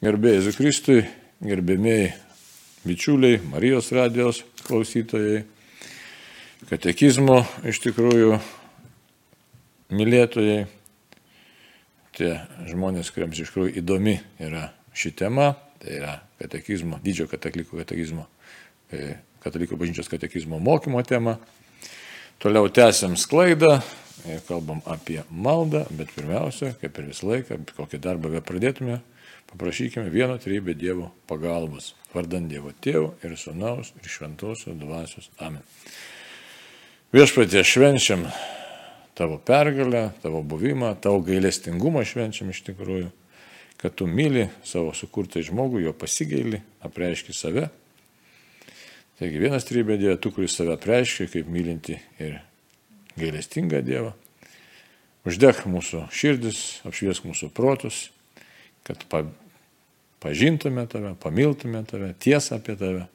Gerbėjai Zikristui, gerbėmiai bičiuliai, Marijos radijos klausytojai, katekizmo iš tikrųjų mylėtojai, tie žmonės, kuriems iš tikrųjų įdomi yra ši tema, tai yra katekizmo, didžio katalikų katekizmo, e, katalikų bažnyčios katekizmo mokymo tema. Toliau tęsiam sklaidą, e, kalbam apie maldą, bet pirmiausia, kaip ir visą laiką, kokį darbą be pradėtume, paprašykime vieno trybė Dievo pagalbos. Vardant Dievo Tėvo ir Sūnaus ir Šventosios Dvasios. Amen. Viešpatie švenčiam tavo pergalę, tavo buvimą, tavo gailestingumą švenčiam iš tikrųjų, kad tu myli savo sukurtai žmogų, jo pasigaili, apreiški save. Taigi vienas trybė Dieve, tu, kuris save apreiškia kaip mylinti ir gailestingą Dievą. Uždek mūsų širdis, apšviesk mūsų protus, kad pažintume tave, pamiltume tave, tiesą apie tave.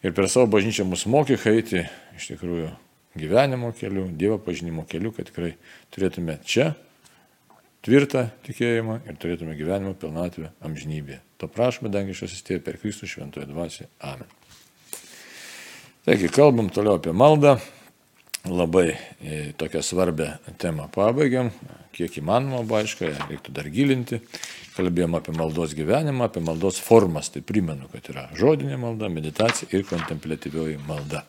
Ir per savo bažnyčią mus mokyk eiti iš tikrųjų gyvenimo keliu, Dievo pažinimo keliu, kad tikrai turėtume čia tvirtą tikėjimą ir turėtume gyvenimo pilnatvę amžinybėje. To prašome, dangiškas įstėjo per Kristų šventoje dvasioje. Amen. Taigi, kalbam toliau apie maldą labai e, tokią svarbę temą pabaigiam, kiek įmanoma, buvo aišku, reiktų dar gilinti. Kalbėjom apie maldos gyvenimą, apie maldos formas, tai primenu, kad yra žodinė malda, meditacija ir kontemplatyvioji malda.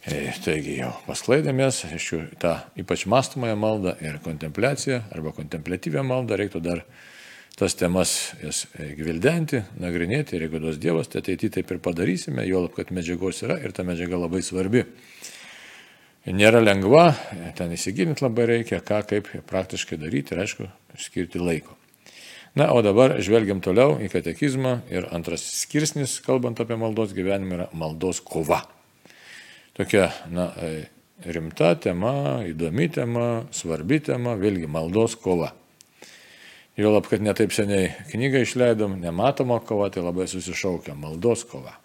E, taigi jau pasklaidėmės, aišku, tą ypač mastomąją maldą ir kontempliaciją arba kontemplatyvę maldą reiktų dar tas temas jas e, gvildenti, nagrinėti ir jeigu duos Dievas, tai ateityje taip ir padarysime, jo lab, kad medžiagos yra ir ta medžiaga labai svarbi nėra lengva, ten įsigilinti labai reikia, ką kaip praktiškai daryti ir aišku, skirti laiko. Na, o dabar žvelgiam toliau į katekizmą ir antras skirsnis, kalbant apie maldos gyvenimą, yra maldos kova. Tokia, na, rimta tema, įdomi tema, svarbi tema, vėlgi maldos kova. Jau lab, kad netaip seniai knygą išleidom, nematoma kova, tai labai susišaukia maldos kova.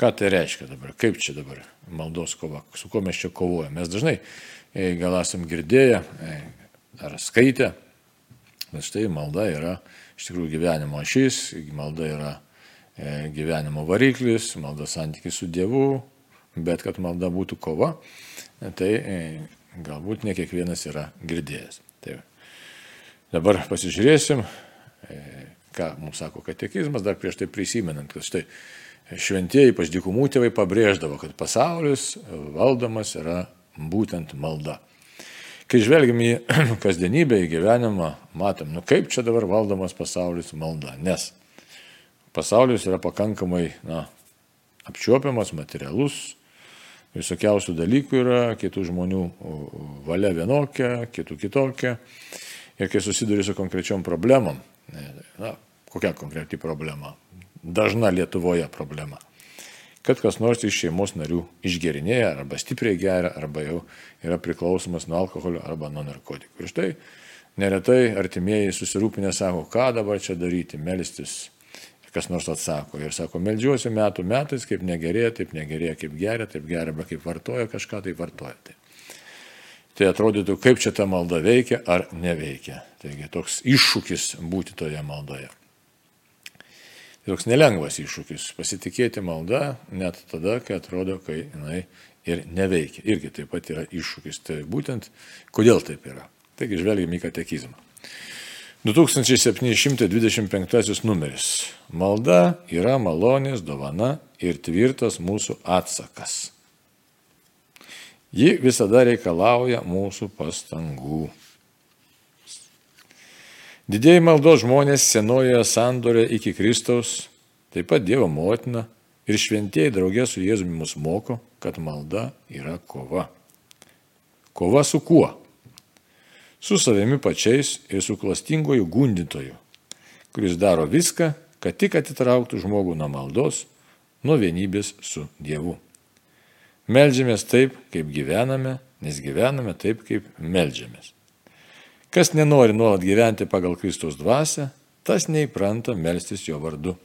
Ką tai reiškia dabar? Kaip čia dabar maldos kova? Su kuo mes čia kovojame? Mes dažnai e, gal esam girdėję e, ar skaitę, bet štai malda yra iš tikrųjų gyvenimo ašys, malda yra e, gyvenimo variklis, malda santykis su Dievu, bet kad malda būtų kova, tai galbūt ne kiekvienas yra girdėjęs. Tai dabar pasižiūrėsim, ką mums sako katekizmas, dar prieš tai prisimenant, kad štai šventieji, ypač dykumų tėvai, pabrėždavo, kad pasaulis valdomas yra būtent malda. Kai žvelgiam į kasdienybę, į gyvenimą, matom, nu kaip čia dabar valdomas pasaulis malda, nes pasaulis yra pakankamai na, apčiuopiamas, materialus, visokiausių dalykų yra, kitų žmonių valia vienokia, kitų kitokia. Ir kai susiduri su konkrečiom problemom, na, kokia konkreti problema? Dažna Lietuvoje problema. Kad kas nors iš šeimos narių išgerinėja arba stipriai geria, arba jau yra priklausomas nuo alkoholio arba nuo narkotikų. Ir štai neretai artimieji susirūpinę sako, ką dabar čia daryti, melstis. Kas nors atsako ir sako, melžiuosi metų metais, kaip negerėja, taip negerėja, kaip geria, taip geria, arba kaip vartoja kažką, tai vartoja. Tai. tai atrodytų, kaip čia ta malda veikia ar neveikia. Taigi toks iššūkis būti toje maldoje. Toks nelengvas iššūkis - pasitikėti malda net tada, kai atrodo, kai jinai ir neveikia. Irgi taip pat yra iššūkis. Tai būtent kodėl taip yra. Taigi žvelgiam į katekizmą. 2725 numeris. Malda yra malonės dovana ir tvirtas mūsų atsakas. Ji visada reikalauja mūsų pastangų. Didėjai maldos žmonės senojoje sandorė iki Kristaus, taip pat Dievo motina ir šventieji draugė su Jėzumi mus moko, kad malda yra kova. Kova su kuo? Su savimi pačiais ir su klastingoju gundytoju, kuris daro viską, kad tik atitrauktų žmogų nuo maldos, nuo vienybės su Dievu. Meldžiamės taip, kaip gyvename, nes gyvename taip, kaip meldžiamės. Kas nenori nuolat gyventi pagal Kristaus dvasę, tas neįpranta melstis jo vardu.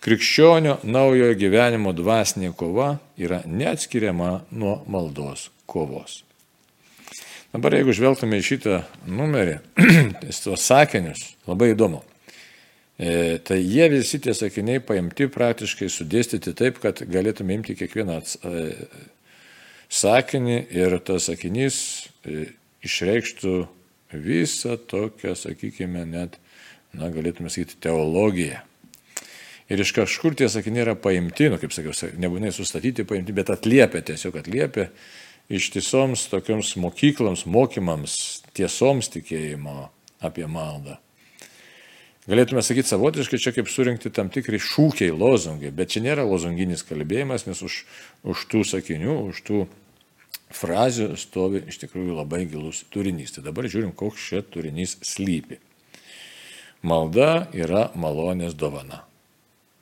Krikščionio naujojo gyvenimo dvasinė kova yra neatskiriama nuo maldos kovos. Dabar jeigu žvelgtume į šitą numerį, tuos sakinius, labai įdomu. E, tai jie visi tie sakiniai paimti praktiškai sudėstyti taip, kad galėtume imti kiekvieną e, sakinį ir tas sakinys e, išreikštų visą tokią, sakykime, net, na, galėtume sakyti, teologiją. Ir iš kažkur tie sakiniai yra paimti, nu, kaip sakiau, nebūtinai sustatyti, paimti, bet atliepia, tiesiog atliepia ištisoms tokioms mokykloms, mokymams, tiesoms tikėjimo apie maldą. Galėtume sakyti savotiškai čia kaip surinkti tam tikri šūkiai, lozungai, bet čia nėra lozunginis kalbėjimas, nes už, už tų sakinių, už tų frazių stovi iš tikrųjų labai gilus turinys. Tai dabar žiūrim, koks šia turinys slypi. Malda yra malonės dovana.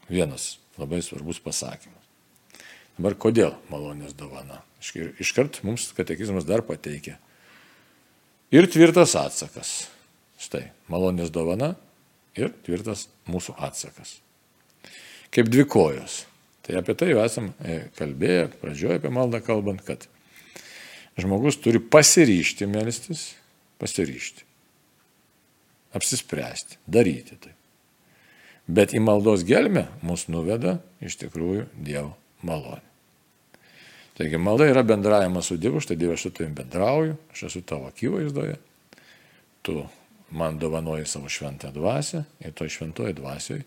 Vienas labai svarbus pasakymas. Dabar kodėl malonės dovana? Iškart mums katekizmas dar pateikia. Ir tvirtas atsakas. Štai, malonės dovana ir tvirtas mūsų atsakas. Kaip dvi kojos. Tai apie tai jau esam e, kalbėję, pradžioje apie maldą kalbant, kad žmogus turi pasiryšti melstis, pasiryšti, apsispręsti, daryti tai. Bet į maldos gelmę mus nuveda iš tikrųjų Dievo malonė. Taigi malda yra bendravimas su Dievu, štai Dievas aš su tavim bendrauju, aš esu tavo akivaizdoje, tu man dovanoji savo šventą dvasę ir toj šventoje dvasioje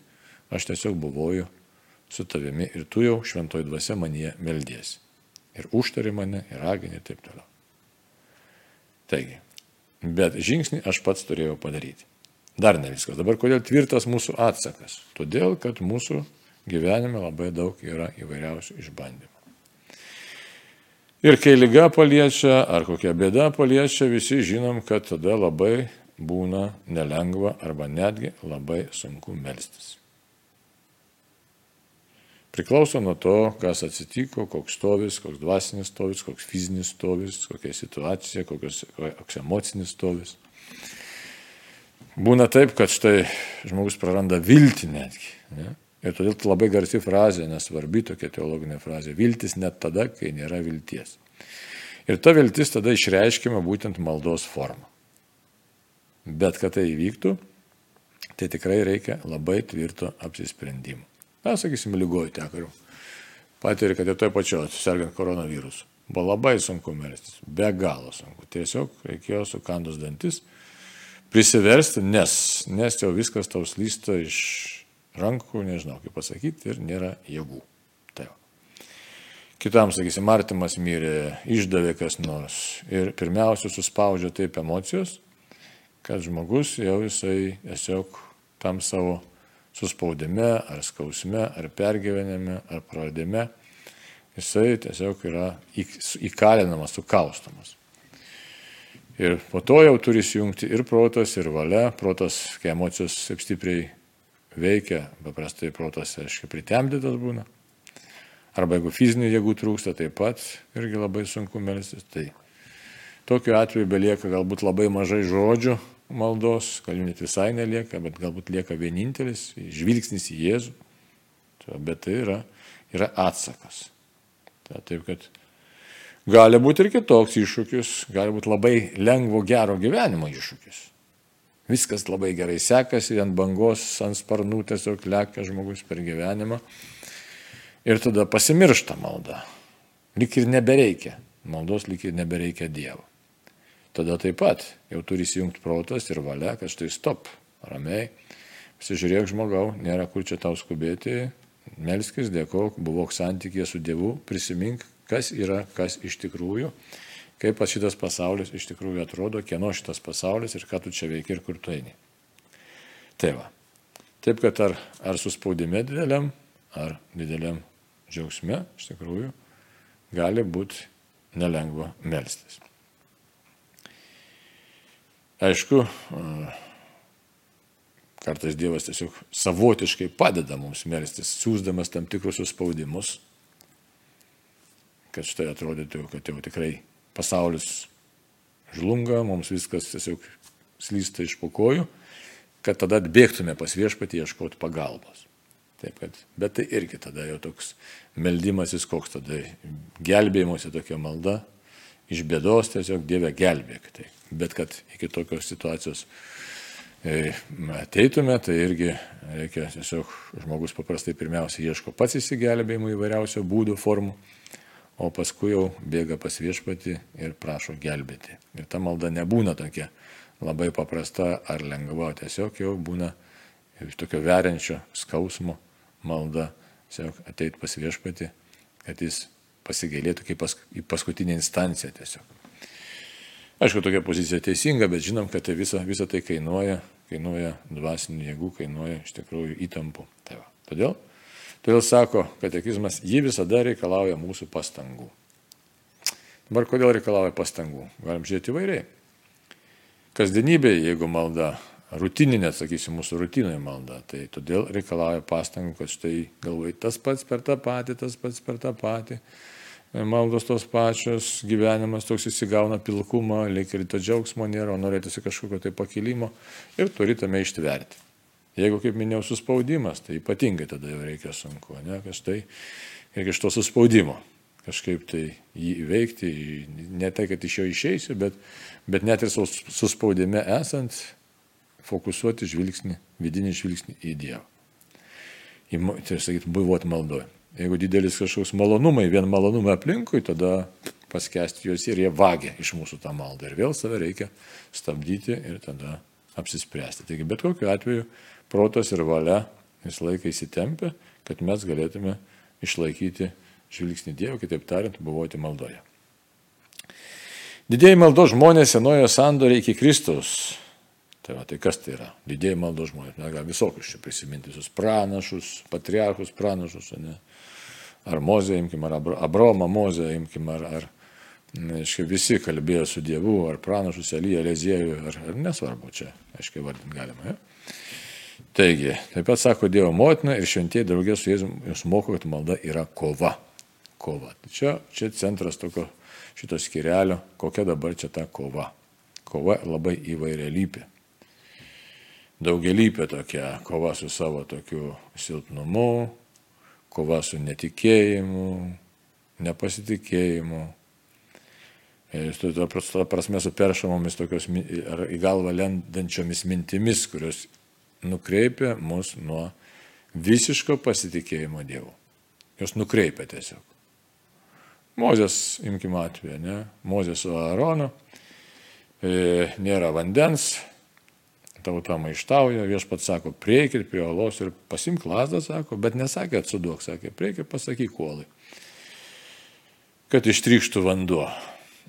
aš tiesiog buvoju su tavimi ir tu jau šventoji dvasia manyje meldiesi. Ir užtari mane, ir ragini ir taip toliau. Taigi, bet žingsnį aš pats turėjau padaryti. Dar ne viskas. Dabar kodėl tvirtas mūsų atsakas? Todėl, kad mūsų gyvenime labai daug yra įvairiausių išbandymų. Ir kai lyga paliečia, ar kokia bėda paliečia, visi žinom, kad tada labai būna nelengva arba netgi labai sunku melstis. Priklauso nuo to, kas atsitiko, koks stovis, koks dvasinis stovis, koks fizinis stovis, kokia situacija, kokios, koks emocinis stovis. Būna taip, kad štai žmogus praranda viltį netgi. Ne? Ir todėl labai garsi frazė, nesvarbi tokia teologinė frazė - viltis net tada, kai nėra vilties. Ir ta viltis tada išreiškima būtent maldos forma. Bet kad tai įvyktų, tai tikrai reikia labai tvirto apsisprendimo. Na, sakysim, lygoju teko. Patiri, kad ir toje pačioje, sergant koronavirusu. Buvo labai sunku melstis, be galo sunku. Tiesiog reikėjo sukandus dantis prisiversti, nes, nes jau viskas tau slysta iš rankų, nežinau kaip pasakyti, ir nėra jėgų. Tai va. Kitam, sakysim, artimas mirė, išdavė kas nors ir pirmiausia suspaudžia taip emocijos, kad žmogus jau jisai tiesiog tam savo suspaudime, ar skausme, ar pergyvenime, ar praradime, jisai tiesiog yra įkalinamas, sukaustamas. Ir po to jau turi įjungti ir protas, ir valia. Protas, kai emocijos taip stipriai veikia, paprastai protas, aiškiai, pritemdytas būna. Arba jeigu fizinių jėgų trūksta, taip pat irgi labai sunku melstis. Tai Tokiu atveju belieka galbūt labai mažai žodžių maldos, gal jų net visai nelieka, bet galbūt lieka vienintelis žvilgsnis į Jėzų. Bet tai yra, yra atsakas. Ta, taip kad gali būti ir kitoks iššūkis, gali būti labai lengvo gero gyvenimo iššūkis. Viskas labai gerai sekasi, ant bangos, ant sparnų tiesiog lekia žmogus per gyvenimą. Ir tada pasimiršta malda. Lik ir nebereikia. Maldos lik ir nebereikia Dievo tada taip pat jau turi įsijungti protas ir valia, kad štai stop, ramiai, pasižiūrėk žmogau, nėra kur čia tau skubėti, melskis, dėkok, buvok santykė su Dievu, prisimink, kas yra, kas iš tikrųjų, kaip šitas pasaulis iš tikrųjų atrodo, kieno šitas pasaulis ir ką tu čia veiki ir kur tu eini. Tai va. Taip, kad ar, ar suspaudime dideliam, ar dideliam džiaugsme, iš tikrųjų, gali būti nelengva melstis. Aišku, kartais Dievas tiesiog savotiškai padeda mums melstis, siūsdamas tam tikrus suspaudimus, kad štai atrodytų, kad jau tikrai pasaulis žlunga, mums viskas tiesiog slysta iš pokojų, kad tada atbėgtume pas viešpatį ieškoti pagalbos. Taip, kad, bet tai irgi tada jau toks meldymasis, koks tada gelbėjimuose tokia malda, iš bėdos tiesiog Dieve gelbėk. Tai bet kad iki tokios situacijos e, ateitume, tai irgi reikia tiesiog žmogus paprastai pirmiausia ieško pats įsigelbėjimo įvairiausio būdų, formų, o paskui jau bėga pas viešpatį ir prašo gelbėti. Ir ta malda nebūna tokia labai paprasta ar lengva, tiesiog jau būna iš tokio veriančio skausmo malda, tiesiog ateit pas viešpatį, kad jis pasigėlėtų kaip pas, į paskutinę instanciją tiesiog. Aišku, tokia pozicija teisinga, bet žinom, kad tai visa, visa tai kainuoja, kainuoja dvasinių jėgų, kainuoja iš tikrųjų įtampų. Tai va. todėl, todėl sako, katekizmas, ji visada reikalauja mūsų pastangų. Dabar kodėl reikalauja pastangų? Galim žiūrėti įvairiai. Kasdienybėje, jeigu malda, rutininė, sakysim, mūsų rutinoje malda, tai todėl reikalauja pastangų, kad štai galvoj tas pats per tą patį, tas pats per tą patį maldos tos pačios, gyvenimas toks įsigauna pilkumą, lyg ir to džiaugsmo nėra, o norėtųsi kažkokio tai pakilimo ir turi tame ištverti. Jeigu, kaip minėjau, suspaudimas, tai ypatingai tada jau reikia sunku, ne, kažtai reikia iš to suspaudimo kažkaip tai jį įveikti, ne tai, kad iš jo išeisi, bet, bet net ir suspaudime esant, fokusuoti žvilgsnį, vidinį žvilgsnį į Dievą. Į, tai sakyti, buvot maldoje. Jeigu didelis kažkoks malonumai, vien malonumai aplinkui, tada paskesti juos ir jie vagia iš mūsų tą maldą. Ir vėl save reikia stabdyti ir tada apsispręsti. Taigi bet kokiu atveju protas ir valia visą laiką įsitempia, kad mes galėtume išlaikyti žvilgsnį Dievo, kitaip tariant, buvoti maldoje. Didėjai maldo žmonės senojo sandorė iki Kristaus Tai, va, tai kas tai yra? Didėjai maldo žmonės. Mes galime visokius čia prisiminti, visus pranašus, patriarchus pranašus, ne? ar Mozė, imkim, ar Abromą Mozę, imkim, ar, ar aiškiai, visi kalbėjo su Dievu, ar pranašus Elyje, Leziejų, ar, ar nesvarbu čia, aiškiai, vardinti galima. Ja? Taigi, taip pat sako Dievo motina ir šventieji draugė su Jėzus moko, kad malda yra kova. Kova. Tai čia, čia centras tokio šito skirelio, kokia dabar čia ta kova. Kova labai įvairialypė daugelypė tokia kova su savo tokiu silpnumu, kova su netikėjimu, nepasitikėjimu. Ir ta prasme su peršamomis tokios ar į galvą lendančiomis mintimis, kurios nukreipia mus nuo visiško pasitikėjimo Dievu. Jos nukreipia tiesiog. Mozės, imkime atveju, ne? Mozės su Aaronu, e, nėra vandens, tauta maištauja, viešpats sako, prieikit prie olos ir pasimk lasdą, sako, bet nesakė atsuduok, sakė, prieikit pasakyk kuolai, kad ištrykštų vanduo.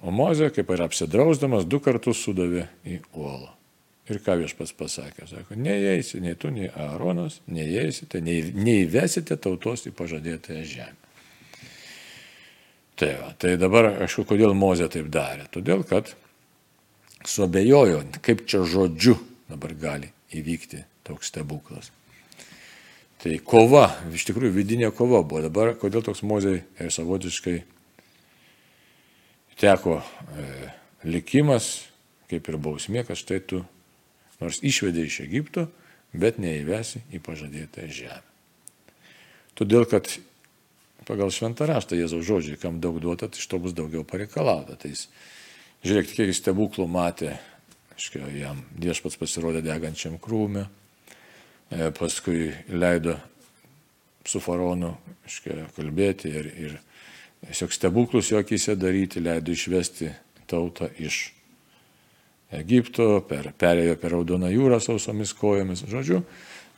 O Mozė, kaip ir apsidrausdamas, du kartus sudavė į uolą. Ir ką viešpats pasakė, sako, neįeisi, nei tu, nei Aaronas, neįeisite, neįvesite tautos į pažadėtąją žemę. Tai, va, tai dabar, aišku, kodėl Mozė taip darė? Todėl, kad suabejojo, kaip čia žodžiu dabar gali įvykti toks stebuklas. Tai kova, iš tikrųjų vidinė kova buvo. Dabar kodėl toks mozai ir savotiškai teko e, likimas, kaip ir bausmė, kad štai tu nors išvedė iš Egipto, bet neįvesi į pažadėtą žemę. Todėl, kad pagal šventą raštą Jėzaus žodžiai, kam daug duota, tai iš to bus daugiau pareikalauta. Tai jis, žiūrėkit, kiek stebuklų matė Iškia, jam viešpats pasirodė degančiam krūmė, e, paskui leido su faraonu iškia, kalbėti ir, ir tiesiog stebuklus jo akise daryti, leido išvesti tautą iš Egipto, per, perėjo per Raudoną jūrą sausomis kojomis. Žodžiu,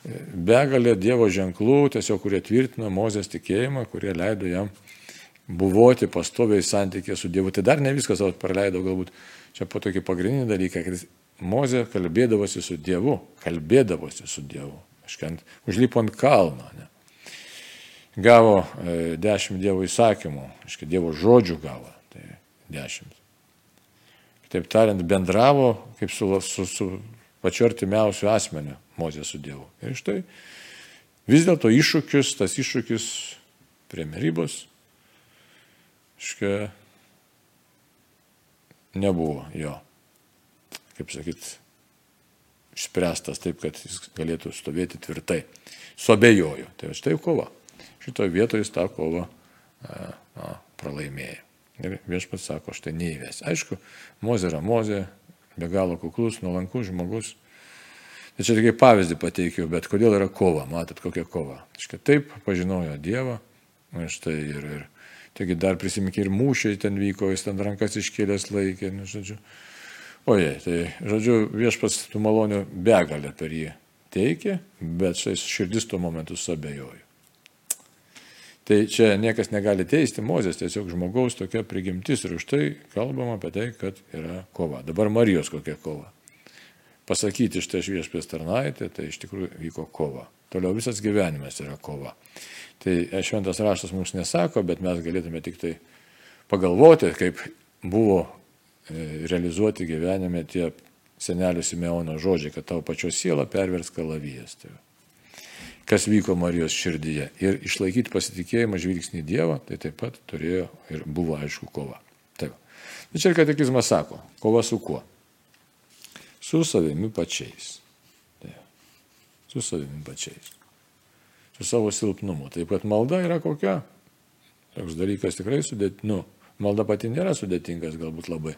e, begalė Dievo ženklų, tiesiog kurie tvirtino Mozės tikėjimą, kurie leido jam buvoti pastoviai santykė su Dievu. Tai dar ne viskas, o praleido galbūt Čia po tokį pagrindinį dalyką, kad Mozė kalbėdavosi su Dievu, kalbėdavosi su Dievu. Iškant, užlipo ant kalno. Ne. Gavo e, dešimt Dievo įsakymų, iškai Dievo žodžių gavo. Tai dešimt. Kitaip tariant, bendravo kaip su, su, su pačiu artimiausiu asmeniu Mozė su Dievu. Ir štai vis dėlto iššūkis, tas iššūkis prie merybos, iškai nebuvo jo, kaip sakyt, išspręstas taip, kad jis galėtų stovėti tvirtai. Suabejoju. Tai štai kova. Šitoje vietoje jis tą kovą na, pralaimėjo. Ir viešpats sako, štai neįves. Aišku, Mozė yra Mozė, be galo kuklus, nuolankus žmogus. Tai čia tik pavyzdį pateikiau, bet kodėl yra kova, matot kokia kova. Iškai taip pažinojo Dievą, štai ir, ir taigi dar prisiminkė ir mūšiai ten vyko, jis ten rankas iškėlęs laikė, nu, žodžiu. Oje, tai, žodžiu, viešpas tų malonių begalę per jį teikė, bet šis širdis tuo momentu suabejojo. Tai čia niekas negali teisti Mozės, tiesiog žmogaus tokia prigimtis ir už tai kalbama apie tai, kad yra kova. Dabar Marijos kokia kova. Pasakyti štai šviešpės tarnaitė, tai iš tikrųjų vyko kova. Toliau visas gyvenimas yra kova. Tai šventas raštas mums nesako, bet mes galėtume tik tai pagalvoti, kaip buvo E, realizuoti gyvenime tie senelių Simeono žodžiai, kad tavo pačios siela pervers kalavijas. Tai kas vyko Marijos širdyje. Ir išlaikyti pasitikėjimą žvilgsnį į Dievą, tai taip pat turėjo ir buvo aišku kova. Taip. Tai čia ir katekizmas sako, kova su kuo? Su savimi pačiais. Taip. Su savimi pačiais. Su savo silpnumu. Taip pat malda yra kokia? Toks dalykas tikrai sudėtingas. Nu, Malda pati nėra sudėtingas galbūt labai,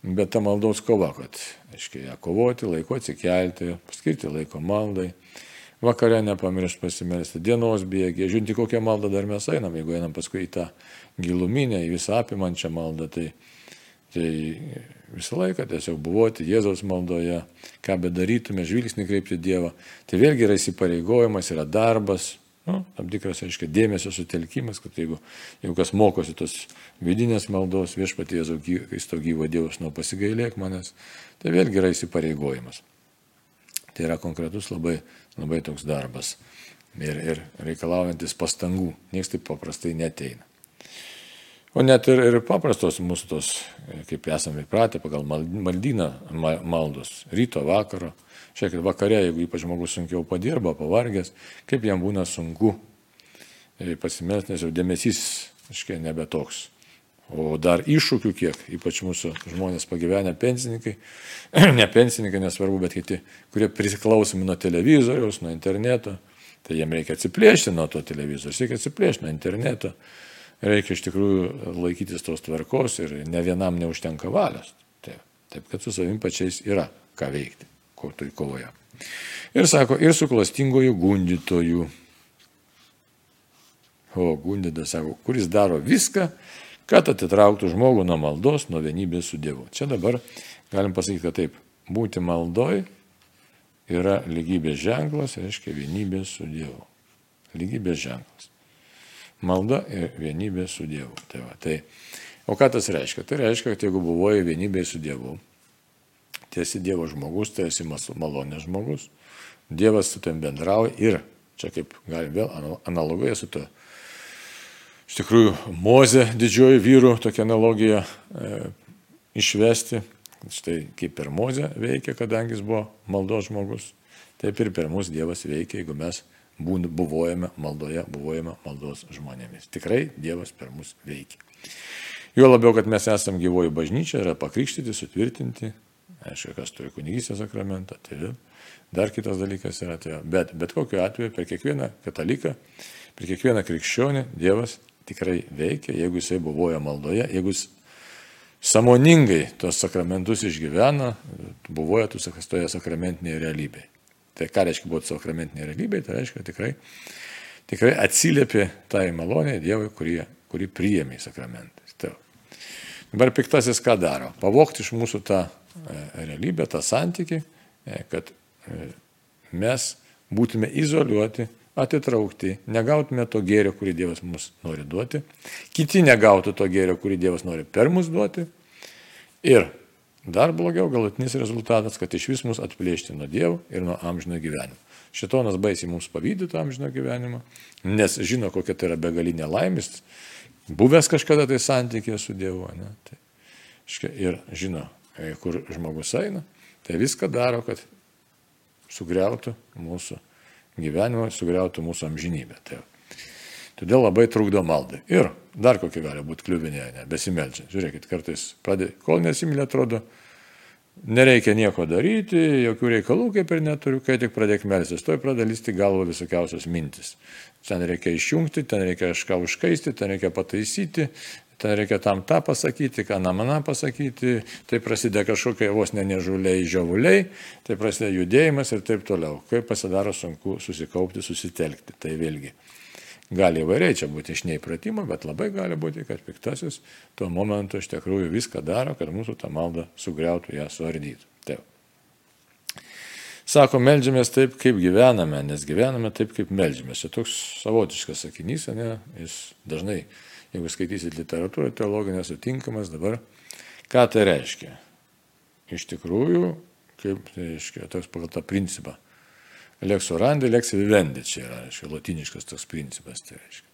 bet ta maldos kova, kad, aiškiai, ją kovoti, laiko atsikelti, paskirti laiko maldai, vakare nepamiršti pasimelsti, dienos bėgiai, žiūrinti, kokią maldą dar mes einam, jeigu einam paskui į tą giluminę, į visą apimančią maldą, tai, tai visą laiką tiesiog buvoti Jėzaus maldoje, ką bedarytume, žvilgsnį kreipti Dievą, tai vėlgi yra įsipareigojimas, yra darbas, Nu, tam tikras, aiškiai, dėmesio sutelkimas, kad jeigu, jeigu kas mokosi tos vidinės maldos viešpaties, kai to gyvo Dievas nuo pasigailėk manęs, tai vėlgi yra įsipareigojimas. Tai yra konkretus labai, labai toks darbas ir, ir reikalaujantis pastangų, niekas taip paprastai neteina. O net ir, ir paprastos mūsų tos, kaip esame įpratę, pagal maldyną maldos, ryto, vakaro, Žiūrėkit, vakare, jeigu ypač žmogus sunkiau padirba, pavargęs, kaip jam būna sunku e, pasimest, nes jau dėmesys, aiškiai, nebe toks. O dar iššūkių kiek, ypač mūsų žmonės pagyvenę pensininkai, ne pensininkai nesvarbu, bet kiti, kurie priklausomi nuo televizoriaus, nuo interneto, tai jiem reikia atsiplėšti nuo to televizoriaus, reikia atsiplėšti nuo interneto, reikia iš tikrųjų laikytis tos tvarkos ir ne vienam neužtenka valios. Taip, taip kad su savim pačiais yra ką veikti toj kovoje. Ir sako, ir su klastingoju gundytoju. O gundytas sako, kuris daro viską, kad atitrauktų žmogų nuo maldos, nuo vienybės su Dievu. Čia dabar galim pasakyti, kad taip, būti maldoj yra lygybės ženklas, reiškia vienybės su Dievu. Lygybės ženklas. Malda ir vienybė su Dievu. Tai va, tai, o ką tas reiškia? Tai reiškia, kad jeigu buvoji vienybėje su Dievu, tu esi Dievo žmogus, tu esi malonės žmogus, Dievas su tam bendrauja ir, čia kaip galim vėl analogoje su to, iš tikrųjų, Moze didžioji vyrų tokia analogija e, išvesti, štai kaip per Moze veikia, kadangi jis buvo maldos žmogus, taip ir per mus Dievas veikia, jeigu mes buvojame maldoje, buvojame maldos žmonėmis. Tikrai Dievas per mus veikia. Jo labiau, kad mes esame gyvoji bažnyčia, yra pakrikštyti, sutvirtinti, aišku, kas turi kunigystės sakramentą, tai dar kitas dalykas yra, tai bet, bet kokiu atveju per kiekvieną kataliką, per kiekvieną krikščionį Dievas tikrai veikia, jeigu jisai buvoja maldoje, jeigu jis samoningai tos sakramentus išgyvena, buvoja toje sakramentinėje realybėje. Tai ką reiškia būti sakramentinėje realybėje, tai reiškia tikrai, tikrai atsiliepė tai malonė Dievui, kurį, kurį priėmė į sakramentą. Tai. Dabar piktasis ką daro? Pavokti iš mūsų tą E, realybę, tą santykį, e, kad e, mes būtume izoliuoti, atitraukti, negautume to gėrio, kurį Dievas mums nori duoti, kiti negautų to gėrio, kurį Dievas nori per mus duoti. Ir dar blogiau, galutinis rezultatas, kad iš vis mus atplėšti nuo Dievo ir nuo amžino gyvenimo. Šitonas baisiai mums pavydė tą amžino gyvenimą, nes žino, kokia tai yra begalinė laimės, buvęs kažkada tai santykė su Dievu. Ne? Tai, ir žino, E, kur žmogus eina, tai viską daro, kad sugriautų mūsų gyvenimą, sugriautų mūsų amžinybę. Tai, todėl labai trukdo maldai. Ir dar kokia gali būti kliuvinė, ne, besimeldžiant. Žiūrėkit, kartais pradė, kol nesimylė, atrodo, nereikia nieko daryti, jokių reikalų kaip ir neturiu, kai tik pradėk melstis, toj pradeda lysti galvo visokiausios mintis. Ten reikia išjungti, ten reikia kažką užkaisti, ten reikia pataisyti, tai reikia tam tą pasakyti, ką namaną pasakyti, tai prasideda kažkokie vos ne nežuliai, žiavuliai, tai prasideda judėjimas ir taip toliau. Kaip pasidaro sunku susikaupti, susitelkti. Tai vėlgi gali įvairiai čia būti iš neįpratimo, bet labai gali būti, kad piktasis tuo momentu iš tikrųjų viską daro, kad mūsų tą maldą sugriautų, ją suardytų. Taip. Sako, melžiamės taip, kaip gyvename, nes gyvename taip, kaip melžiamės. Čia toks savotiškas sakinys, ne? jis dažnai, jeigu skaitysit literatūrą teologinę, sutinkamas dabar. Ką tai reiškia? Iš tikrųjų, kaip tai reiškia, toks pagal tą principą. Lex orandi, lex vivendi, čia yra, reiškia, latiniškas toks principas. Tai reiškia.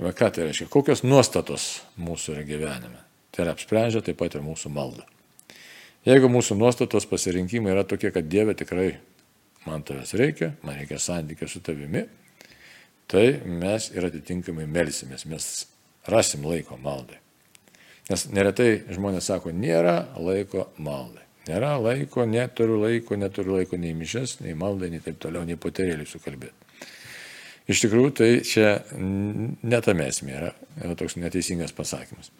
Va ką tai reiškia? Kokios nuostatos mūsų yra gyvenime? Tai yra apsprendžia taip pat ir mūsų malda. Jeigu mūsų nuostatos pasirinkimai yra tokie, kad Dieve tikrai man tavęs reikia, man reikia santykio su tavimi, tai mes ir atitinkamai melsimės, mes rasim laiko maldai. Nes neretai žmonės sako, nėra laiko maldai. Nėra laiko, neturiu laiko, neturiu laiko nei mišes, nei maldai, nei taip toliau, nei poterėlį sukalbėti. Iš tikrųjų, tai čia netame esmė yra, yra toks neteisingas pasakymas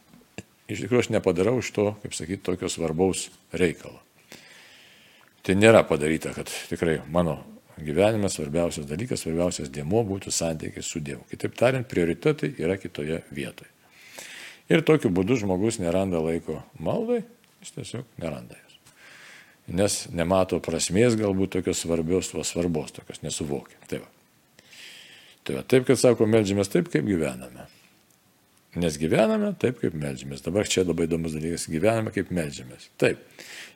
iš tikrųjų aš nepadarau iš to, kaip sakyti, tokio svarbaus reikalo. Tai nėra padaryta, kad tikrai mano gyvenime svarbiausias dalykas, svarbiausias dėmo būtų santykis su Dievu. Kitaip tariant, prioritetai yra kitoje vietoje. Ir tokiu būdu žmogus neranda laiko maldai, jis tiesiog neranda. Nes nemato prasmės galbūt tokios svarbios, o svarbos tokios nesuvokia. Tai va. Tai va, taip, kad sako, melžiamės taip, kaip gyvename. Nes gyvename taip, kaip melžiamės. Dabar čia labai įdomus dalykas - gyvename kaip melžiamės. Taip.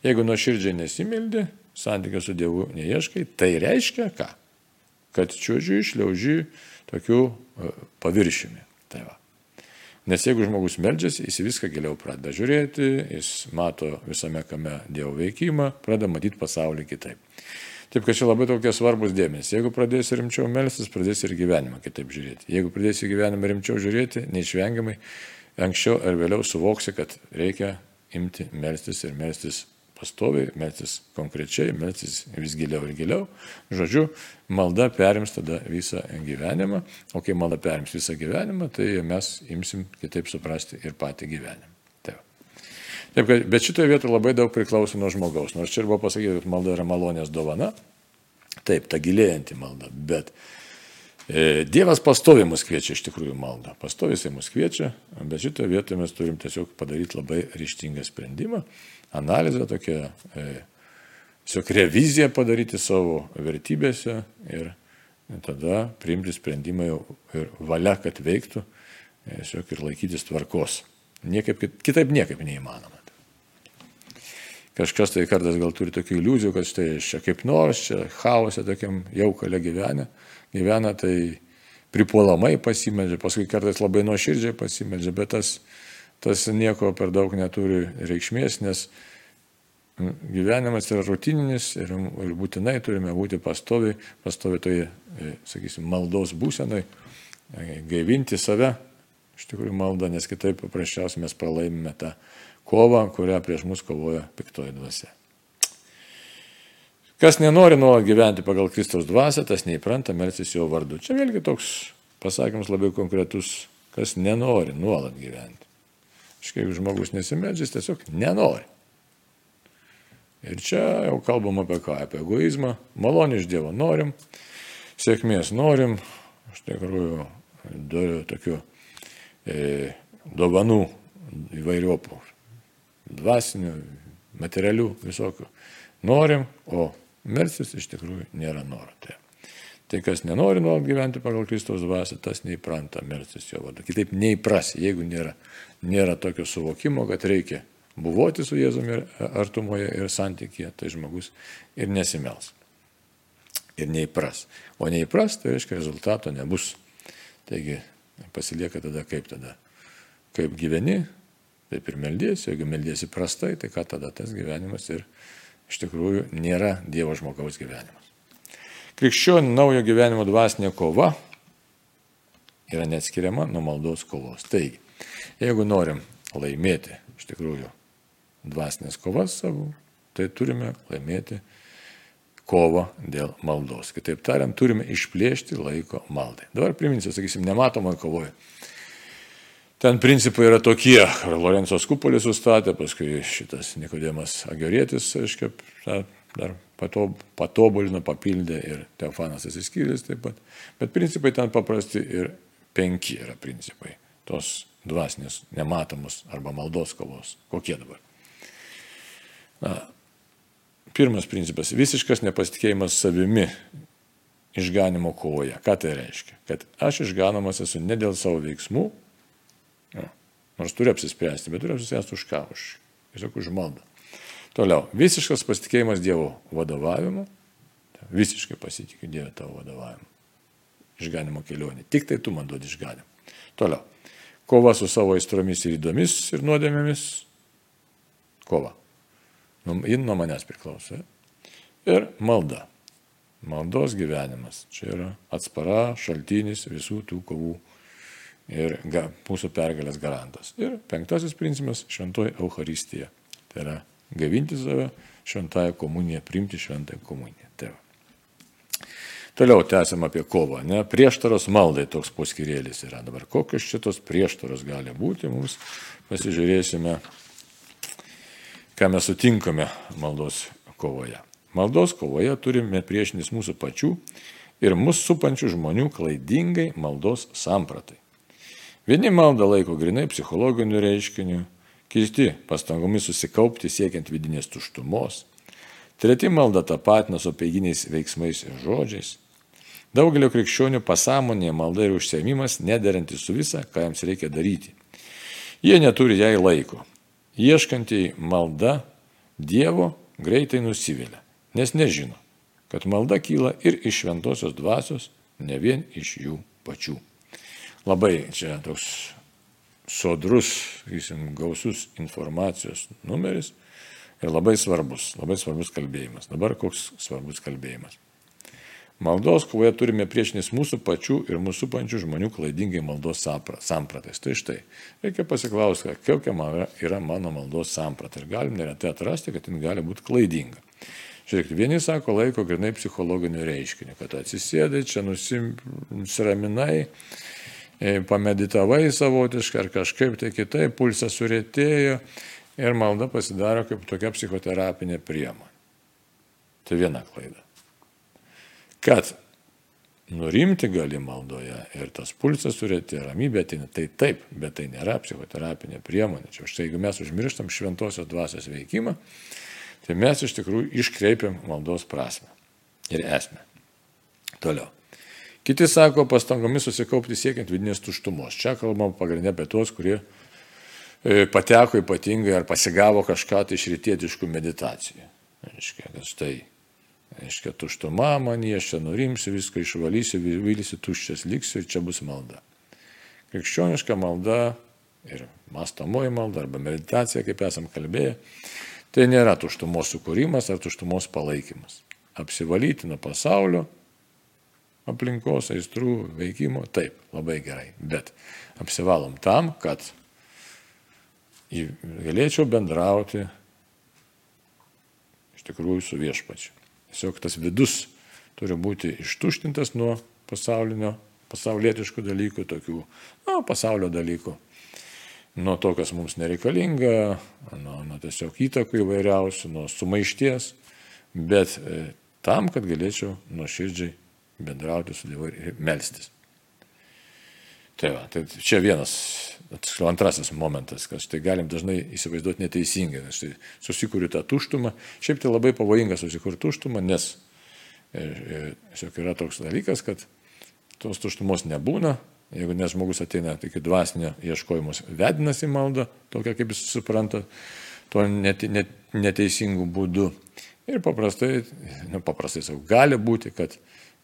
Jeigu nuoširdžiai nesimildi, santykio su Dievu neieškai, tai reiškia ką? Kad čiūdžiui išliauži tokių e, paviršiumi. Tai va. Nes jeigu žmogus meldžiasi, jis viską giliau pradeda žiūrėti, jis mato visame kame Dievo veikimą, pradeda matyti pasaulį kitaip. Taip, kad čia labai tokie svarbus dėmesys. Jeigu pradėsi rimčiau melstis, pradėsi ir gyvenimą kitaip žiūrėti. Jeigu pradėsi gyvenimą rimčiau žiūrėti, neišvengiamai anksčiau ar vėliau suvoksi, kad reikia imti melstis ir melstis pastoviai, melstis konkrečiai, melstis vis giliau ir giliau. Žodžiu, malda perims tada visą gyvenimą, o kai malda perims visą gyvenimą, tai mes imsim kitaip suprasti ir patį gyvenimą. Taip, kad, bet šitoje vietoje labai daug priklauso nuo žmogaus. Nors čia ir buvo pasakyta, kad malda yra malonės dovana. Taip, ta gilėjanti malda. Bet e, Dievas pastovi mus kviečia iš tikrųjų maldą. Pastovi jisai mus kviečia, bet šitoje vietoje mes turim tiesiog padaryti labai ryštingą sprendimą, analizę tokią, e, tiesiog reviziją padaryti savo vertybėse ir tada priimti sprendimą jau ir valia, kad veiktų, e, tiesiog ir laikytis tvarkos. Niekaip, kitaip niekaip neįmanoma. Kažkas tai kartais gal turi tokių iliuzijų, kad štai čia kaip nors, čia chaose tokiam jaukalė gyvena, gyvena tai pripuolamai pasimeldžia, paskui kartais labai nuoširdžiai pasimeldžia, bet tas, tas nieko per daug neturi reikšmės, nes gyvenimas yra rutininis ir, ir būtinai turime būti pastovi, pastovi toje, sakysim, maldos būsenai, gaivinti save, iš tikrųjų maldą, nes kitaip paprasčiausiai mes pralaimime tą kovą, kurią prieš mus kovoja piktoji dvasia. Kas nenori nuolat gyventi pagal Kristaus dvasę, tas neįpranta melsis jo vardu. Čia vėlgi toks pasakymas labai konkretus, kas nenori nuolat gyventi. Iškai, jeigu žmogus nesimeldžia, tiesiog nenori. Ir čia jau kalbam apie ką? Apie egoizmą. Malonį iš Dievo norim, sėkmės norim, iš tikrųjų turiu tokių e, dovanų įvairiopų dvasinių, materialių visokių. Norim, o melstis iš tikrųjų nėra noro. Tai, tai kas nenori nuolat gyventi pagal Kristaus dvasę, tas neįpranta melstis jo vardu. Kitaip neįprasi, jeigu nėra, nėra tokio suvokimo, kad reikia buvoti su Jėzumi artumoje ir santykėje, tai žmogus ir nesimels. Ir neįpras. O neįpras, tai reiškia, rezultato nebus. Taigi pasilieka tada kaip tada. Kaip gyveni, taip ir meldiesi, jeigu meldiesi prastai, tai ką tada tas gyvenimas ir iš tikrųjų nėra Dievo žmogaus gyvenimas. Krikščionių naujo gyvenimo dvasinė kova yra neatskiriama nuo maldos kovos. Taigi, jeigu norim laimėti iš tikrųjų dvasinės kovas savo, tai turime laimėti kovą dėl maldos. Kitaip tariant, turime išplėšti laiko maldai. Dabar priminsiu, sakysim, nematomoje kovoje Ten principai yra tokie, Lorenzo Skupolis sustatė, paskui šitas Nikodėmas Agorėtis, aiškiai, dar patobulino, papildė ir Teofanas atsiskyręs taip pat. Bet principai ten paprasti ir penki yra principai. Tos dvasinės, nematomus arba maldos kovos. Kokie dabar? Na, pirmas principas - visiškas nepasitikėjimas savimi išganimo kovoje. Ką tai reiškia? Kad aš išganomas esu ne dėl savo veiksmų. Nors turi apsispręsti, bet turi apsispręsti už ką, už, tiesiog už maldą. Toliau, visiškas pasitikėjimas Dievo vadovavimu. Visiškai pasitikiu Dievo tavo vadovavimu. Išganimo kelionė. Tik tai tu man duodi išganimą. Toliau. Kova su savo aistromis ir įdomis ir nuodėmėmis. Kova. Nu, Jin nuo manęs priklauso. Ir malda. Maldos gyvenimas. Čia yra atspara, šaltinis visų tų kovų ir ga, mūsų pergalės garantas. Ir penktasis principas - šventoji Euharistija. Tai yra gavinti save šventąją komuniją, priimti šventąją komuniją. Tai. Toliau tęsiam apie kovą. Ne? Prieštaros maldai toks poskirėlis yra. Dabar kokios šitos prieštaros gali būti, mums pasižiūrėsime, ką mes sutinkame maldos kovoje. Maldos kovoje turime priešinis mūsų pačių ir mus supančių žmonių klaidingai maldos sampratai. Vieni maldą laiko grinai psichologiniu reiškiniu, kiti pastangomis susikaupti siekiant vidinės tuštumos, treti maldą tapatina su peiginiais veiksmais ir žodžiais. Daugelio krikščionių pasąmonėje malda ir užsiemimas nederantis su visa, ką jiems reikia daryti. Jie neturi jai laiko. Ieškantiai malda Dievo greitai nusivilia, nes nežino, kad malda kyla ir iš šventosios dvasios, ne vien iš jų pačių labai čia toks sodrus, sakysim, gausus informacijos numeris ir labai svarbus, labai svarbus kalbėjimas. Dabar koks svarbus kalbėjimas. Maldos kovoje turime priešinis mūsų pačių ir mūsų pančių žmonių klaidingai maldos sampratais. Tai štai, reikia pasiklausti, kokia yra mano maldos samprata. Ir galim neretai atrasti, kad jin gali būti klaidinga. Žiūrėkit, vieni sako laiko grinai psichologiniu reiškiniu, kad atsisėdai, čia nusiraminai, pameditavai savotiškai ar kažkaip tai kitaip, pulsas surėtėjo ir malda pasidaro kaip tokia psichoterapinė priemonė. Tai viena klaida. Kad nurimti gali maldoje ir tas pulsas surėti, ramybė ateina, tai taip, bet tai nėra psichoterapinė priemonė. Čia štai jeigu mes užmirštam šventosios dvasios veikimą, tai mes iš tikrųjų iškreipiam maldos prasme ir esmę. Toliau. Kiti sako pastangomis susikaupti siekiant vidinės tuštumos. Čia kalbam pagrindinė apie tuos, kurie e, pateko ypatingai ar pasigavo kažką tai iš rytietiškų meditacijų. Aiškia, kad štai, aiškia, tuštuma man, aš čia nurimsiu, viską išvalysiu, vylysiu, tuščias liksiu ir čia bus malda. Krikščioniška malda ir mastomoji malda arba meditacija, kaip esam kalbėję, tai nėra tuštumos sukūrimas ar tuštumos palaikymas. Apsivalyti nuo pasaulio aplinkos, aistrų, veikimo, taip, labai gerai. Bet apsivalom tam, kad galėčiau bendrauti iš tikrųjų su viešpačiu. Tiesiog tas vidus turi būti ištuštintas nuo pasaulinio, pasaulietiškų dalykų, tokių, na, pasaulio dalykų. Nuo to, kas mums nereikalinga, nuo, nuo tiesiog įtakų įvairiausių, nuo sumaišties, bet e, tam, kad galėčiau nuoširdžiai bendrauti su Dievu ir melstis. Tai, va, tai čia vienas, atsiprašau, antrasis momentas, kad tai galim dažnai įsivaizduoti neteisingai, nes tai susikūriu tą tuštumą. Šiaip tai labai pavojinga susikurti tuštumą, nes e, e, tiesiog yra toks dalykas, kad tos tuštumos nebūna, jeigu nes žmogus ateina tik į dvasinę ieškojimus, vedinasi maldą, tokia kaip jis supranta, to net, net, neteisingų būdų. Ir paprastai, nu, paprastai sakau, gali būti, kad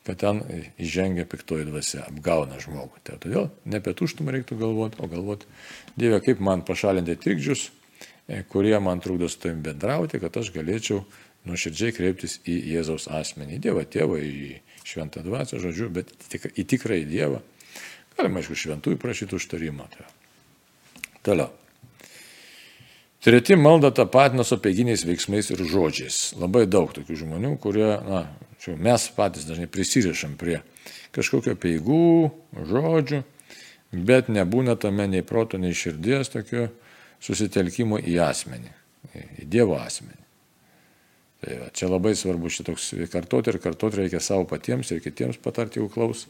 kad ten įžengia piktoji dvasia, apgauna žmogų. Tai todėl ne apie tuštumą reiktų galvoti, o galvoti, Dieve, kaip man pašalinti trikdžius, e, kurie man trukdo su tavim bendrauti, kad aš galėčiau nuoširdžiai kreiptis į Jėzaus asmenį, į Dievą tėvą, į šventą dvasią, žodžiu, bet į tikrąjį Dievą. Galima, aišku, šventųjų prašyti užtarimą. Tai. Toliau. Treti malda tapatina su peiginiais veiksmais ir žodžiais. Labai daug tokių žmonių, kurie, na, Čia mes patys dažnai prisirišam prie kažkokio peigų, žodžių, bet nebūna tame nei proto, nei širdies tokio susitelkimo į asmenį, į Dievo asmenį. Tai va, čia labai svarbu šitoks kartoti ir kartoti reikia savo patiems ir kitiems patarti jau klaus.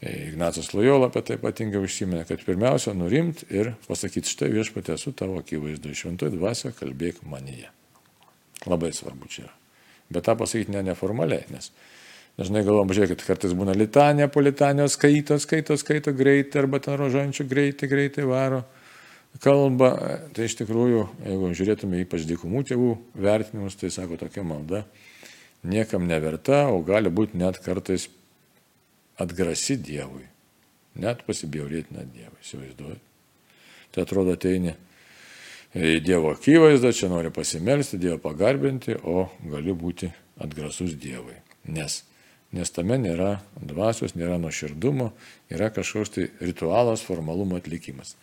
Ignacas Lojola apie tai ypatingai užsiminė, kad pirmiausia nurimti ir pasakyti, štai viešpatė esu tavo akivaizdu, šventoji dvasia kalbėk manyje. Labai svarbu čia yra. Bet tą pasakyti ne neformaliai, nes dažnai galvom, žiūrėkit, kartais būna litanė po litanijos skaito, skaito, skaito greitai, arba ten rožančių greitai, greitai varo kalba, tai iš tikrųjų, jeigu žiūrėtume ypač dykumų tėvų vertinimus, tai sako tokia malda niekam neverta, o gali būti net kartais atgrasi Dievui. Net pasibjaurėti net Dievui, įsivaizduoju. Tai atrodo ateini į Dievo akivaizdą, čia nori pasimelsti, Dievą pagarbinti, o gali būti atgrasus Dievui. Nes, nes tame nėra dvasios, nėra nuoširdumo, yra kažkoks tai ritualas, formalumo atlikimas.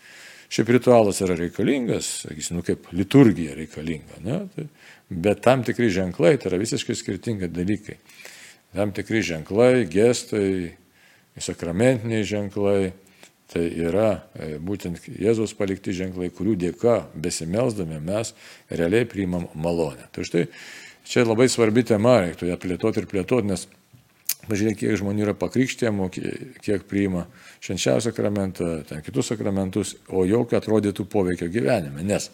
Šiaip ritualas yra reikalingas, sakysim, nu, kaip liturgija reikalinga, ne? tai, bet tam tikri ženklai tai yra visiškai skirtingi dalykai. Tam tikri ženklai, gestai, sakramentiniai ženklai, tai yra e, būtent Jėzaus palikti ženklai, kurių dėka besimelsdami mes realiai priimam malonę. Tai štai čia labai svarbi tema, reiktų ją plėtoti ir plėtoti, nes Pažiūrėk, kiek žmonių yra pakrikštėmų, kiek priima švenčiausią sakramentą, ten kitus sakramentus, o jokio atrodytų poveikio gyvenime. Nes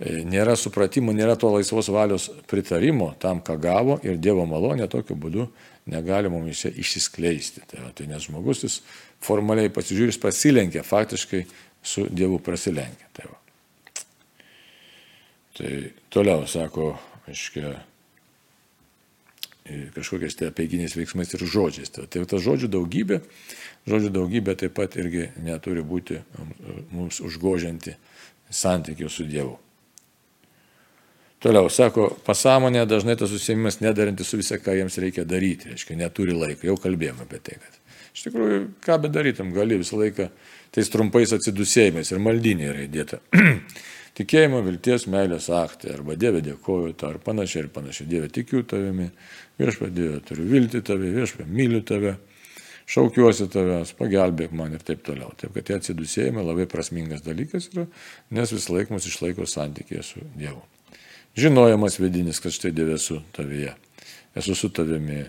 nėra supratimo, nėra to laisvos valios pritarimo tam, ką gavo ir Dievo malonė tokiu būdu negali mums išsiskleisti. Tai, va, tai nes žmogus jis formaliai pasižiūrės pasilenkia, faktiškai su Dievu prasilenkia. Tai, va. tai toliau sako, aiškiai kažkokiais tai apieginiais veiksmais ir žodžiais. Tai, tai ta žodžių daugybė, žodžių daugybė taip pat irgi neturi būti um, mums užgožianti santykių su Dievu. Toliau, sako, pasąmonė dažnai tas susėmimas nedarinti su visą, ką jiems reikia daryti, reiškia, neturi laiko, jau kalbėjome apie tai, kad iš tikrųjų, ką bedarytum, gali visą laiką tais trumpais atsidusėjimais ir maldinė yra įdėta. Tikėjimo, vilties, meilės aktai, arba Dieve dėkoju tau, ar panašiai, ir panašiai. Dieve tikiu tavimi, viešpa Dieve turiu vilti tave, viešpa myliu tave, šaukiuosi tavęs, pagelbėk man ir taip toliau. Taip kad tie atsidusėjimai labai prasmingas dalykas yra, nes vis laik mus išlaiko santykėje su Dievu. Žinojimas vidinis, kad štai Dieve esu tavyje, esu su tavimi,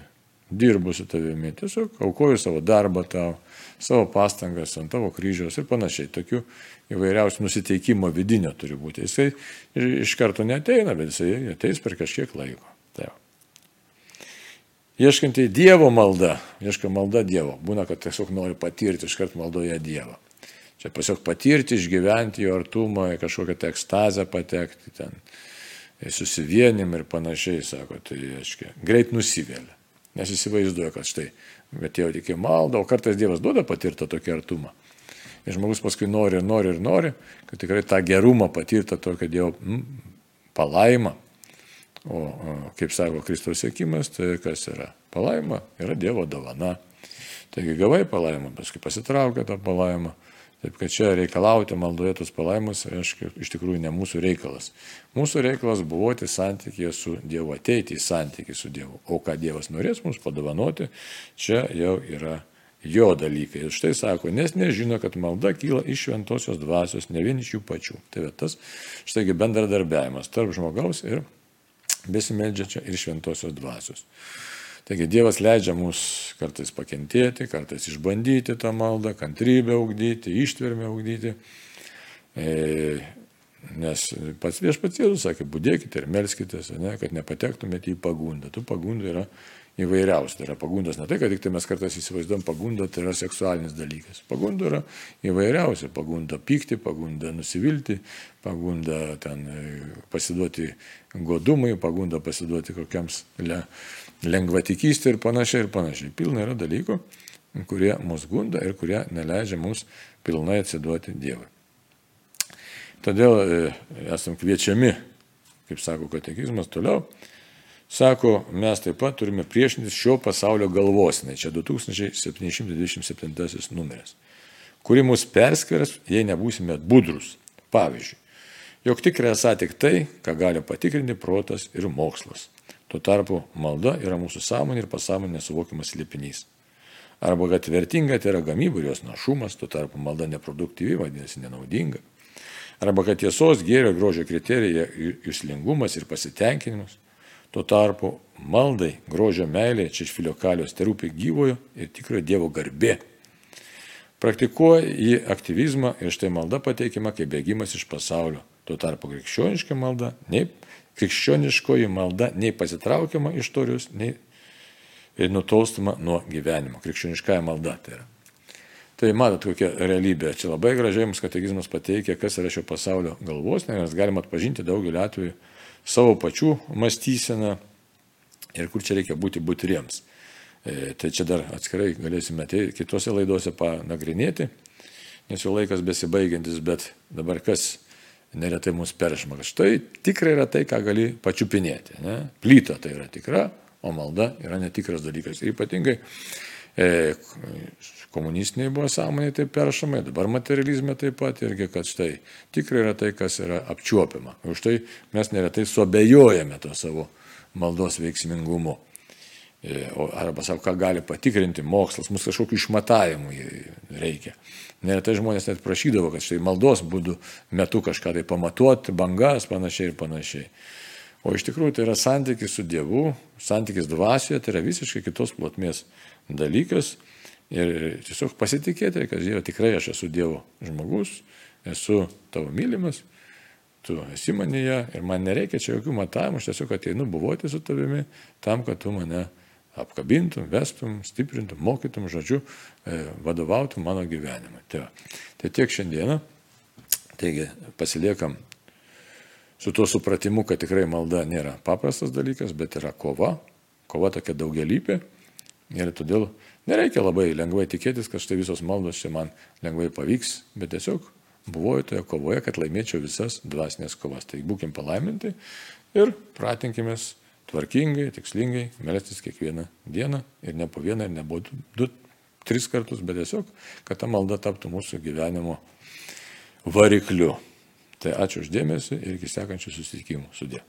dirbu su tavimi, tiesiog aukoju savo darbą tau, savo pastangas ant tavo kryžiaus ir panašiai. Tokių įvairiausių nusiteikimo vidinio turi būti. Jisai iš karto neteina, bet jisai ateis per kažkiek laiko. Tai Ieškantai Dievo malda, ieška malda Dievo. Būna, kad tiesiog nori patirti iš karto maldoje Dievą. Čia tiesiog patirti, išgyventi jo artumą, kažkokią ekstazę patekti ten, susivienim ir panašiai, sako, tai aiškiai, greit nusivėlė. Nes įsivaizduoja, kad štai, bet jau tik į maldą, o kartais Dievas duoda patirtą tokį artumą. Ir žmogus paskui nori ir nori ir nori, kad tikrai tą gerumą patirtą tokią Dievo mm, palaimą. O, o kaip sako Kristaus sėkimas, tai kas yra palaima, yra Dievo dovana. Taigi gavai palaimą, paskui pasitraukia tą palaimą. Taip kad čia reikalauti maldoje tos palaimus, reiškia, iš tikrųjų ne mūsų reikalas. Mūsų reikalas buvoti santykėje su Dievu, ateiti į santykį su Dievu. O ką Dievas norės mums padovanoti, čia jau yra jo dalykai. Ir štai sako, nes nežino, kad malda kyla iš šventosios dvasios, ne vien iš jų pačių. Tai tas, štai bendradarbiavimas tarp žmogaus ir besimeldžiančio ir šventosios dvasios. Taigi Dievas leidžia mus kartais pakentėti, kartais išbandyti tą maldą, kantrybę ugdyti, ištvermę ugdyti. E, nes pats viešpats Jėzus sakė, būdėkite ir melskitės, ne, kad nepatektumėte į pagundą. Tų pagundų yra įvairiausių. Tai yra pagundos ne tai, kad tik tai mes kartais įsivaizduom pagundą, tai yra seksualinis dalykas. Pagunda yra įvairiausia. Pagunda pykti, pagunda nusivilti, pagunda ten e, pasiduoti godumui, pagunda pasiduoti kokiams le, lengvatikystė ir panašiai ir panašiai. Pilna yra dalykų, kurie mus gunda ir kurie neleidžia mums pilnai atsiduoti Dievui. Todėl e, esam kviečiami, kaip sako katekizmas, toliau Sako, mes taip pat turime priešintis šio pasaulio galvosinai, čia 2727 numeris, kuri mus perskvers, jei nebūsime budrus. Pavyzdžiui, jog tikrai esą tik tai, ką gali patikrinti protas ir mokslas. Tuo tarpu malda yra mūsų sąmonė ir pasąmonė nesuvokiamas liepinys. Arba kad vertinga tai yra gamyba ir jos našumas, tuo tarpu malda neproduktyvi, vadinasi nenaudinga. Arba kad tiesos, gėrio, grožio kriterija jūslingumas ir pasitenkinimas. Tuo tarpu maldai, grožio meilė, čia iš filiokalios terūpi gyvojo ir tikrojo Dievo garbė. Praktikuoja į aktyvizmą ir štai malda pateikiama kaip bėgimas iš pasaulio. Tuo tarpu krikščioniška malda, nei krikščioniškoji malda nei pasitraukiama iš torius, nei nutolstama nuo gyvenimo. Krikščioniškąją malda tai yra. Tai matot, kokia realybė. Čia labai gražiai mums katekizmas pateikia, kas yra šio pasaulio galvos, nes galim atpažinti daugeliu atveju savo pačių mąstyseną ir kur čia reikia būti būtiriems. E, tai čia dar atskirai galėsime tai kitose laidose panagrinėti, nes jau laikas besibaigiantis, bet dabar kas neretai mus peržma. Štai tikrai yra tai, ką gali pačiupinėti. Ne? Plyta tai yra tikra, o malda yra netikras dalykas. Ir ypatingai e, komunistiniai buvo sąmonė taip peršamai, dabar materializme taip pat irgi, kad štai tikrai yra tai, kas yra apčiuopiama. Už tai mes neretai suabejojame to savo maldos veiksmingumu. E, arba savo, ką gali patikrinti mokslas, mūsų kažkokių išmatavimų reikia. Neretai žmonės net prašydavo, kad štai maldos būdu metu kažką tai pamatuoti, bangas, panašiai ir panašiai. O iš tikrųjų tai yra santykis su Dievu, santykis dvasioje, tai yra visiškai kitos plotmės dalykas. Ir tiesiog pasitikėti, kad Dieve tikrai aš esu Dievo žmogus, esu tavo mylimas, tu esi manyje ir man nereikia čia jokių matavimų, aš tiesiog ateinu buvoti su tavimi tam, kad tu mane apkabintum, vestum, stiprintum, mokytum, žodžiu, e, vadovautum mano gyvenimui. Tai, tai tiek šiandieną. Taigi pasiliekam su tuo supratimu, kad tikrai malda nėra paprastas dalykas, bet yra kova, kova tokia daugelįpė. Ir todėl nereikia labai lengvai tikėtis, kad štai visos maldos čia man lengvai pavyks, bet tiesiog buvoju toje kovoje, kad laimėčiau visas dvasinės kovas. Tai būkim palaiminti ir pratinkimės tvarkingai, tikslingai melstis kiekvieną dieną ir ne po vieną, ir ne po du, tris kartus, bet tiesiog, kad ta malda taptų mūsų gyvenimo varikliu. Tai ačiū uždėmesi ir iki sekančių susitikimų. Sudė.